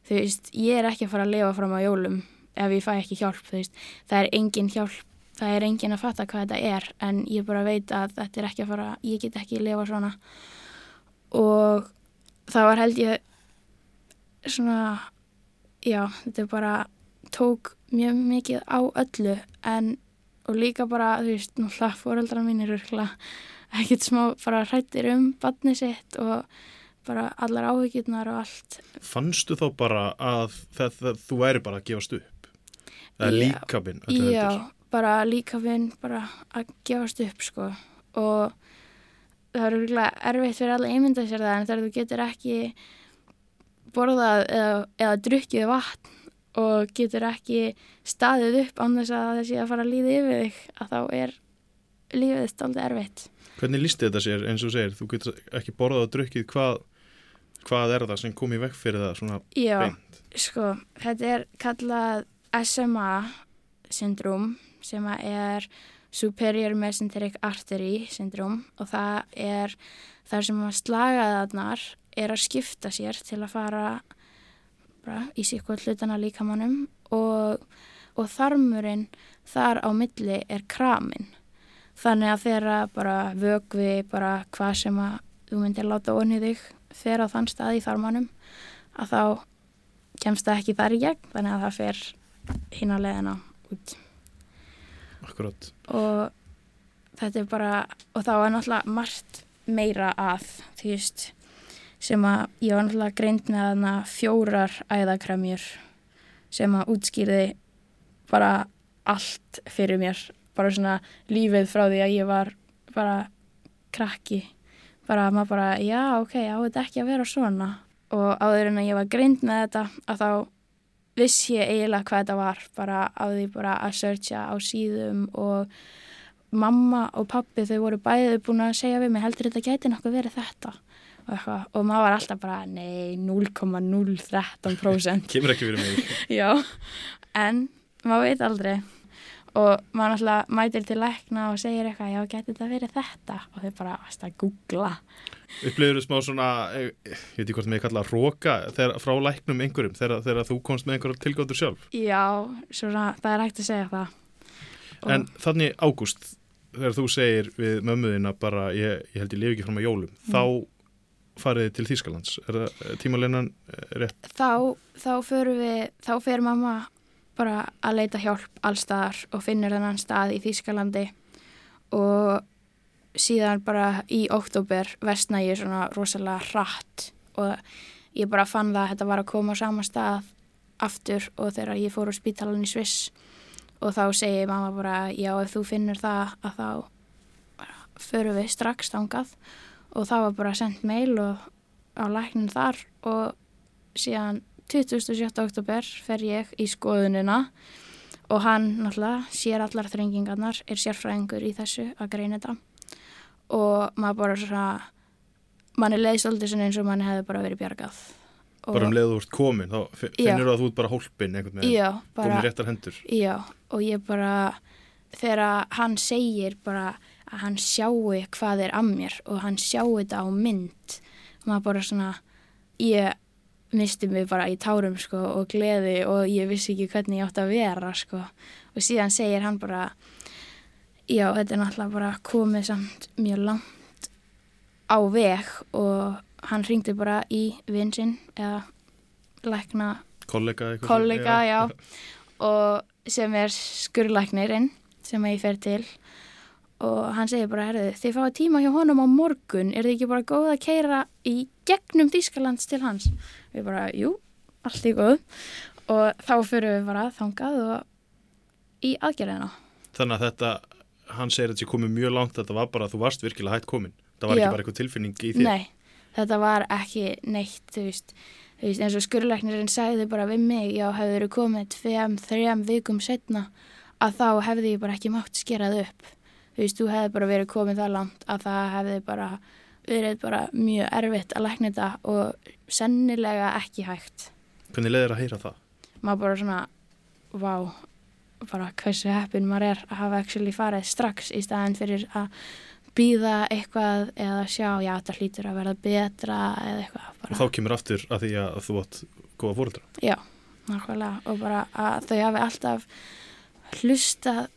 þú veist, ég er ekki að fara að lifa fram á jólum ef ég fæ ekki hjálp, þú veist, það er engin hjálp það er engin að fatta hvað þetta er en ég bara veit að þetta er ekki að fara ég get ekki að lifa svona og það var held ég svona já, þetta er bara tók mjög mikið á öllu en og líka bara, þú veist, náttúrulega fóreldra mín er ekkert smá bara hrættir um badni sitt og bara allar áhugirnar og allt. Fannstu þá bara að það, það, þú væri bara að gefast upp? Það er líka minn Já, bara líka vinn bara að gefast upp sko. Og það er úrlega erfitt fyrir alla einmynda sér það en þegar þú getur ekki borðað eða, eða drukkið vatn og getur ekki staðið upp án þess að það sé að fara að líða yfir þig að þá er lífið stálta erfitt. Hvernig lísti þetta sér eins og segir? Þú getur ekki borðað og drukkið hvað, hvað er það sem kom í vekk fyrir það svona Já, beint? Já, sko, þetta er kallað SMA syndróm sem er Superior Mesenteric Artery syndróm og það er þar sem að slagaðarnar er að skipta sér til að fara bara, í síkvæð hlutana líkamannum og, og þarmurinn þar á milli er kramin þannig að þeirra bara vögvi bara hvað sem að þú myndir láta onni þig fer á þann stað í þarmannum að þá kemst það ekki þar í gegn þannig að það fer hinn að leðina út Akkurát. Og þetta er bara, og þá er náttúrulega margt meira að, þú veist, sem að ég var náttúrulega greint með þarna fjórar æðakremjur sem að útskýrði bara allt fyrir mér, bara svona lífið frá því að ég var bara krakki, bara maður bara, já, ok, á þetta ekki að vera svona? Og áður en að ég var greint með þetta að þá viss ég eiginlega hvað þetta var. Bara á því bara að searcha á síðum og mamma og pappi þau voru bæðið búin að segja við mig heldur þetta gæti nokkuð verið þetta eitthvað, og maður var alltaf bara nei 0,013% Kemur ekki verið mig. Já, en maður veit aldrei. Og maður alltaf mætir til lækna og segir eitthvað já gæti þetta verið þetta? Og þau bara að googla? Upplifir þú smá svona, ég veit ekki hvort ég kalla róka frá læknum einhverjum þegar, þegar þú komst með einhverjum tilgáttur sjálf? Já, svona, það er hægt að segja það. Og... En þannig ágúst, þegar þú segir við mömmuðina bara, ég, ég held ég lifi ekki fram á jólum, mm. þá farið til Þýskalands, er það tímaleinan rétt? Þá, þá fyrir við, þá fyrir mamma bara að leita hjálp allstaðar og finnur þennan stað í Þýskalandi og síðan bara í oktober vestna ég svona rosalega hratt og ég bara fann það að þetta var að koma á sama stað aftur og þegar ég fór á spítalan í Sviss og þá segir mamma bara já ef þú finnur það að þá förum við strax þangað og það var bara sendt mail og á læknin þar og síðan 27. oktober fer ég í skoðunina og hann náttúrulega sér allar þrengingarnar, er sérfræðingur í þessu að greina þetta og maður bara svona manni leiði svolítið svona eins og manni hefði bara verið bjargað og, Bara um leiðu ert komin, þá fi- Já. finnur þú að þú ert bara hólpin einhvern veginn, komin í réttar hendur. Já, og ég bara þegar hann segir bara að hann sjáu hvað er að mér og hann sjáu þetta á mynd. Og maður bara svona ég misti mig bara í tárum sko og gleði og ég vissi ekki hvernig ég átti að vera sko. Og síðan segir hann bara já, þetta er náttúrulega bara komið samt mjög langt á veg og hann ringdi bara í vinn sinn eða lækna Kollega kollega, já, og sem er skurlæknirinn sem ég fer til og hann segir bara, herðu, þið fáið tíma hjá honum á morgun, er þið ekki bara góð að keira í gegnum Þýskalands til hans ég bara, jú, allt í góð og þá fyrir við bara þangað og í aðgerðina Þannig að þetta, hann segir að þetta komið mjög langt, þetta var bara að þú varst virkilega hætt komin. Það var Já. ekki bara eitthvað tilfinning í þér. Nei, þetta var ekki neitt, þú veist, þú veist eins og skurlæknirinn sagði bara við mig, já, hefur verið komið tveim, þrejum vikum setna að þá hefði ég bara ekki mátt skerað upp. Þú veist, þú hefði bara verið komið það langt að það hefði bara verið bara mjög erfitt að lækna þetta og sennilega ekki hægt. Hvernig leiðir að heyra það? Maður bara svona, vá, bara hversu heppin maður er að hafa actually farið strax í staðin fyrir að býða eitthvað eða sjá, já, þetta hlýtur að verða betra eða eitthvað. Og þá kemur aftur að því að þú átt góða fóreldra. Já, nákvæmlega og bara að þau hafi alltaf hlustað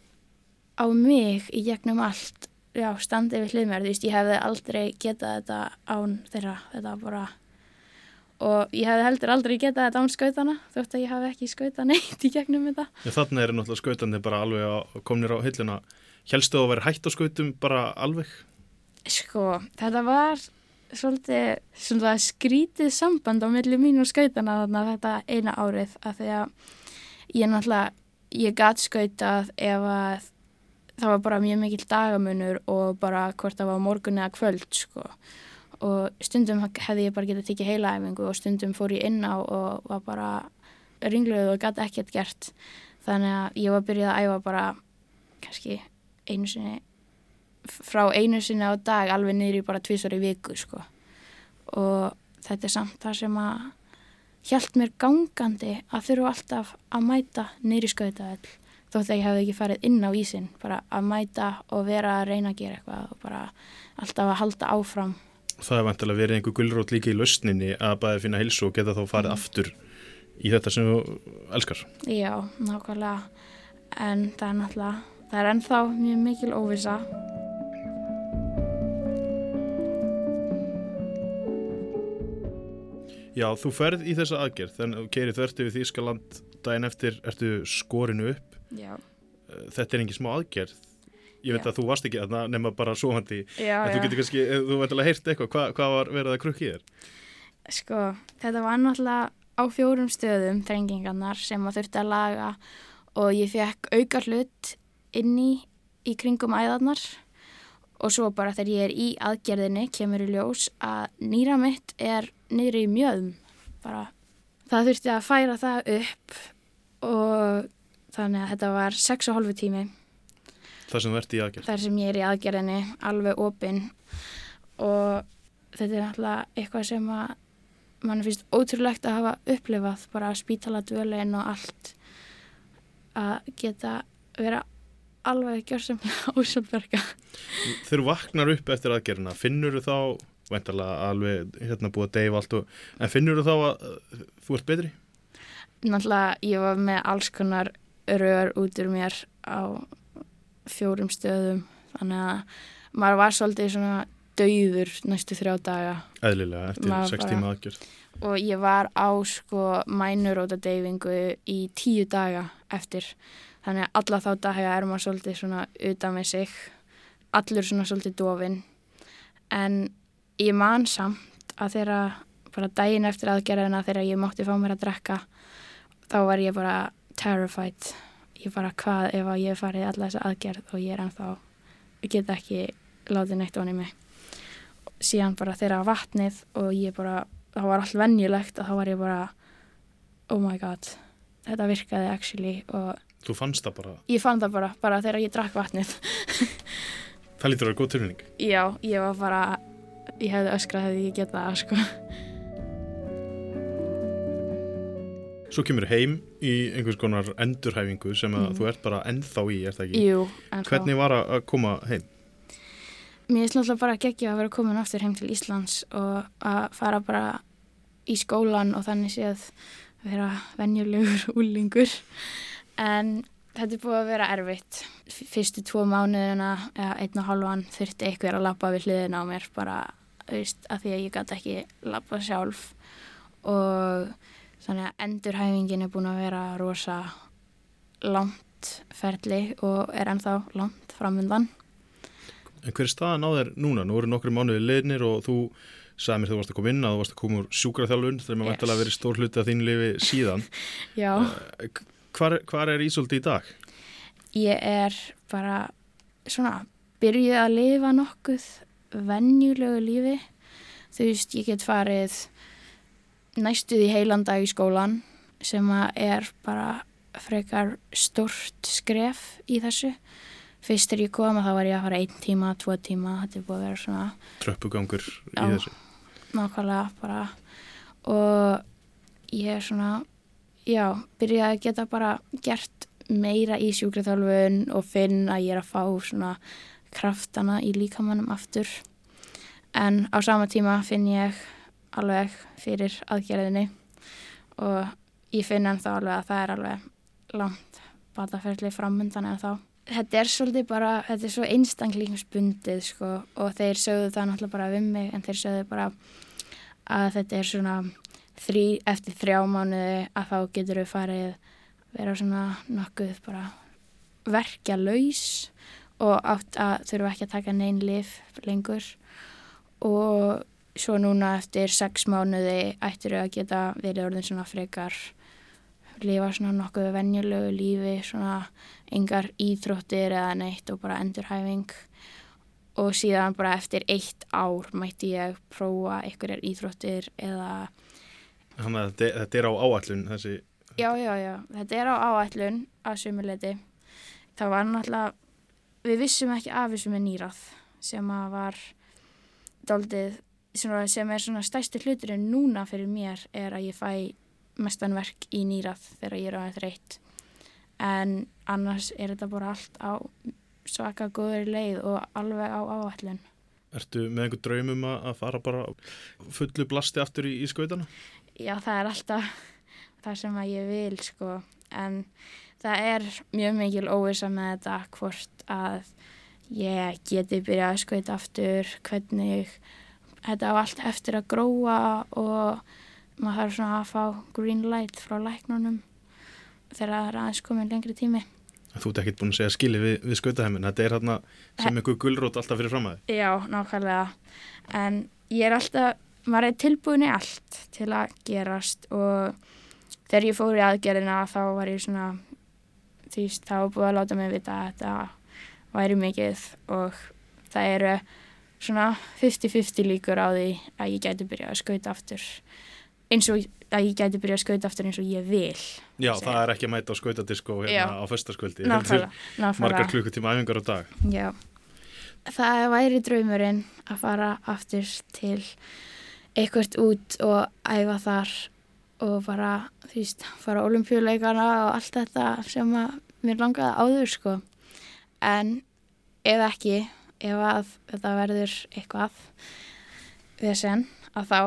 á mig í gegnum allt já, standið við hlið mér, þú veist, ég hefði aldrei getað þetta án þeirra þetta bara og ég hefði heldur aldrei getað þetta án skautana þótt að ég hafi ekki skautað neitt í gegnum þetta Já, þannig er náttúrulega skautandi bara alveg á, komnir á hilluna. Helstu þú að vera hætt á skautum bara alveg? Sko, þetta var svolítið svona skrítið samband á milli mín og skautana þarna þetta eina árið af því að ég náttúrulega, ég gat skautað ef að það var bara mjög mikill dagamunur og bara hvort það var morgun eða kvöld sko. Og stundum hefði ég bara getað tekið heilaæfingu og stundum fór ég inn á og var bara ringluð og gæti ekkert gert. Þannig að ég var byrjuð að æfa bara kannski einu sinni frá einu sinni á dag alveg niður í bara tvísar í viku sko. Og þetta er samt það sem að hjælt mér gangandi að þurfa alltaf að mæta niður í skautaðall þótt að ég hefði ekki farið inn á ísin bara að mæta og vera að reyna að gera eitthvað og bara alltaf að halda áfram. Það er vantilega verið einhver gullrót líka í lausninni að bæði finna hilsu og geta þá farið aftur í þetta sem þú elskar. Já, nákvæmlega. En það er náttúrulega það er ennþá mjög mikil óvisa Já, þú ferð í þessa aðgerð, þannig að þú keirir þvert yfir Þýskaland daginn eftir, ertu skorinu upp. Já. Þetta er engin smá aðgerð. Ég veit Já. að þú varst ekki að nema bara svohandi. En þú getur kannski, eh, þú veit alveg heyrt eitthvað, hvað, hvað var verið að krukki þér? Sko, þetta var náttúrulega á fjórum stöðum þrengingarnar sem maður þurfti að laga og ég fekk auka hlut inni í kringum æðarnar og svo bara þegar ég er í aðgerðinni kemur í ljós að nýra mitt er niður í mjöðum bara. Það þurfti að færa það upp og þannig að þetta var 6,5 tími Það sem þú ert í aðgerð. þar sem ég er í aðgerðinni alveg opinn og þetta er náttúrulega eitthvað sem að mann finnst ótrúlegt að hafa upplifað bara spítala dvölein og allt að geta vera alveg gjörsamlega ósjálfverka Þegar þú vaknar upp eftir aðgerðina, finnur þú þá, veintalega alveg hérna búið að deyfa allt og, en finnur þú þá að uh, þú ert betri? náttúrulega ég var með alls konar rör út úr mér á fjórum stöðum. Þannig að maður var svolítið svona dauður næstu þrjá daga. Eðlilega, eftir Maður sex bara- tíma aðgerð. og ég var á sko mænuróta deyfingu í tíu daga eftir. Þannig að alla þá daga er maður svolítið svona utan með sig. Allur svona svolítið dofin en ég man samt að þeirra bara daginn eftir aðgerðina þegar ég mátti fá mér að drekka þá var ég bara terrified ég bara hvað ef að ég farið alla þessa aðgerð og ég er ennþá, ég get ekki látið neitt onni mig. Síðan bara þeirra vatnið og ég bara, það var allt venjulegt og þá var ég bara, oh my god, þetta virkaði actually og Þú fannst það bara, ég fann það bara, bara þegar ég drakk vatnið. það lítur að vera góð tilfinning. Já, ég var bara, ég hefði öskrað hefði ég getað það, sko. Svo kemur heim í einhvers konar endurhæfingu sem að Mhm. þú ert bara ennþá í, er það ekki? Jú, ennþá. Hvernig var að að koma heim? Mér finnst náttúrulega bara geggja að vera komin aftur heim til Íslands og að fara bara í skólan og þannig séð vera venjulegur úlingur. En þetta er búið að vera erfitt. Fyrstu tvo mánuðina, eða einn og halvan, þurfti einhver að lappa við hliðina á mér bara, veist, að því að ég gæti ekki lappa sjálf. Og þannig að endurhæfingin er búin að vera rosa langt ferli og er ennþá langt framundan. En hver er staðan á þér núna? Nú eru nokkru mánuði leidnir og þú sagði mér þegar þú varst að koma inn að þú varst að koma úr sjúkraþjálfun þegar maður Yes. yes. verið stór hluti af þín lifi síðan. Já. Eh, Hvar, hvar er Ísoldi í dag? Ég er bara svona byrjuð að lifa nokkuð venjulegu lífi. Þú veist, ég get farið næstuð í heilan dag í skólan sem er bara frekar stort skref í þessu. Fyrst þegar ég kom að þá var ég að fara einn tíma, tvo tíma, þetta er búið að vera svona Tröppugangur í Já. þessu. nákvæmlega bara og ég er svona já, byrjaði að geta bara gert meira í sjúkraþjálfun og finn að ég er að fá svona kraftana í líkamannum aftur en á sama tíma finn ég alveg fyrir aðgerðinni og ég finn ennþá alveg að það er alveg langt bataferðli framundan en þá þetta er svolítið bara, þetta er svo einstaklingsbundið sko og þeir sögðu það náttúrulega bara við mig en þeir sögðu bara að þetta er svona þrý, eftir þrjá mánuði að þá getur við farið vera svona nokkuð bara verkja laus og átt að þurfa ekki að taka neinn lif lengur. Og svo núna eftir sex mánuði ættir við að geta verið orðin svona frekar lifa svona nokkuð venjulegu lífi svona engar íþróttir eða neitt og bara endurhæfing og síðan bara eftir eitt ár mætti ég prófa einhverjar íþróttir eða Þannig að þetta, þetta er á áallun þessi, já, já, já, þetta er á áætlun að sumuleiti. Það var náttúrulega, við vissum ekki af þessu með nýrað sem að var svona, sem er svona stærsti hluturinn núna fyrir mér er að ég fæ mestan verk í nýrað þegar ég er á þetta reitt. En annars er þetta bara allt á svaka góður leið og alveg á áætlun. ertu með einhver draumum að fara bara fullu blasti aftur í, í skautana? Já, það er alltaf það sem að ég vil, sko. En það er mjög mikil óvisa með þetta hvort að ég geti byrjað að skauta aftur, hvernig þetta á allt eftir að gróa og maður þarf svona að fá green light frá læknunum þegar það er aðeins komin lengri tími. Þú ert ekkert búin að segja skili við, við skautaheimin, þetta er hérna sem einhver gulrót alltaf fyrir fram að þið. Já, nákvæmlega. En ég er alltaf, maður er tilbúin í allt til að gerast og þegar ég fór í aðgerðina þá var ég svona, því þá búið að láta mig vita að þetta væri mikið og það eru svona 50-50 líkur á því að ég gæti byrjað að skauta aftur eins og að ég gæti byrjað að skauta aftur eins og ég vil. Já, Segja. það er ekki að mæta á skautadisko Já. hérna á föstaskvöldi. Nákvæmlega, nákvæmlega. Margar klukkutíma æfingar á dag. Já, það væri draumurinn að fara aftur til eitthvað út og æfa þar og bara, þú veist, fara á olimpíuleikana og allt þetta sem að mér langaði áður, sko. En ef ekki, ef að þetta verður eitthvað vesen, að þá,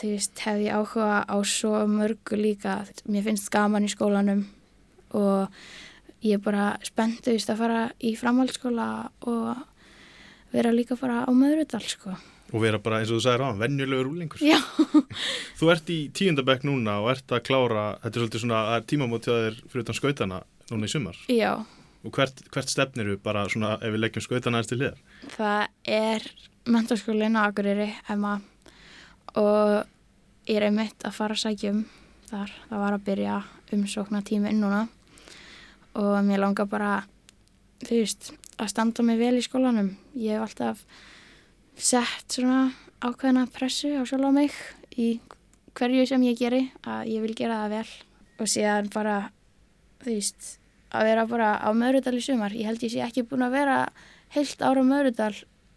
þú veist, hef ég áhuga á svo mörgu líka. Mér finnst gaman í skólanum og ég er bara spennt, að fara í framhaldsskóla og vera líka bara á möðrudal, sko. Og vera bara eins og þú sagðir á, venjulegur úlingur. Já. Þú ert í tíundabekk núna og ert að klára, þetta er svolítið svona það er tímamót hjá þér fyrir utan skautana núna í sumar. Já, Og hvert, hvert stefnir við bara svona ef við leggjum skautana aðeins til liðar? það er mentarskólinn á Akureyri, Emma, og ég er einmitt að fara að sækja um þar. Það var að byrja umsókna tíminn núna og mér langar bara, þú veist, að standa mig vel í skólanum. Ég hef alltaf sett svona ákveðina pressu á sjálf á mig í hverju sem ég geri, að ég vil gera það vel og síðan bara, þú veist, að vera bara á Möðrudal í sumar. Ég held ég sé ekki búin að vera heilt ára á Möðrudal,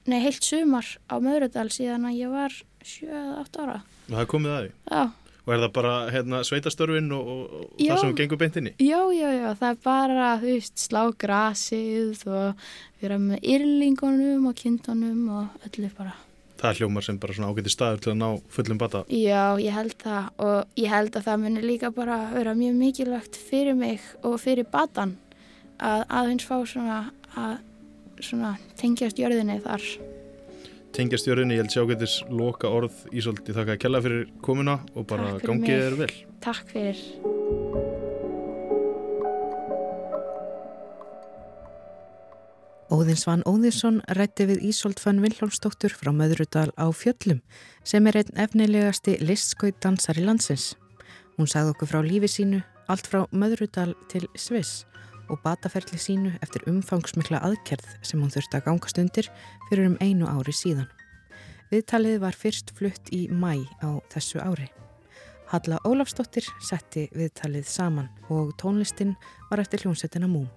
nei heilt sumar á Möðrudal síðan að ég var 7-8 ára. Það er komið að því? Já. Og er það bara hérna, sveitastörfin og, og Já. það sem gengur beint inn í? Já, já, já, það er bara, þú veist, slá grasið og vera með yrlingunum og kindunum og öllu bara. Það er hljómar sem bara svona ágæti staður til að ná fullum bata. Já, ég held það og ég held að það muni líka bara vera mjög mikilvægt fyrir mig og fyrir batan að aðeins fá svona að svona tengjast jörðinni þar. Tengjast jörðinni, ég held sé ágætis loka orð ég þakka að kella fyrir komuna og bara gangið þér vel. Takk fyrir. Óðinsvann Óðinsson rætti við Ísolt fann Vilhjálmsdóttur frá Möðrudal á Fjöllum sem er einn efnilegasti listskautdansar í landsins. Hún sagði okkur frá lífi sínu, allt frá Möðrudal til Sviss og bataferli sínu eftir umfangsmikla aðkerð sem hún þurfti að gangast undir fyrir um einu ári síðan. Viðtalið var fyrst flutt í mæ á þessu ári. Halla Ólafsdóttir setti viðtalið saman og tónlistin var eftir hljónsettina Múm.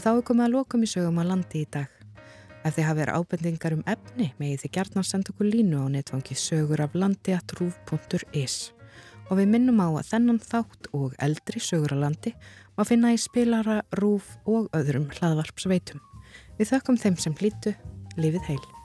Og þá er komið að lokum í sögum að landi í dag. Ef þið hafið ábendingar um efni megið þið gjarnan senda okkur línu á netfangi sögur af landi at rúf.is og við minnum á að þennan þátt og eldri sögur af landi má finna í spilara, rúf og öðrum hlaðvarpsveitum. Við þökkum þeim sem hlýtu, lifið heil.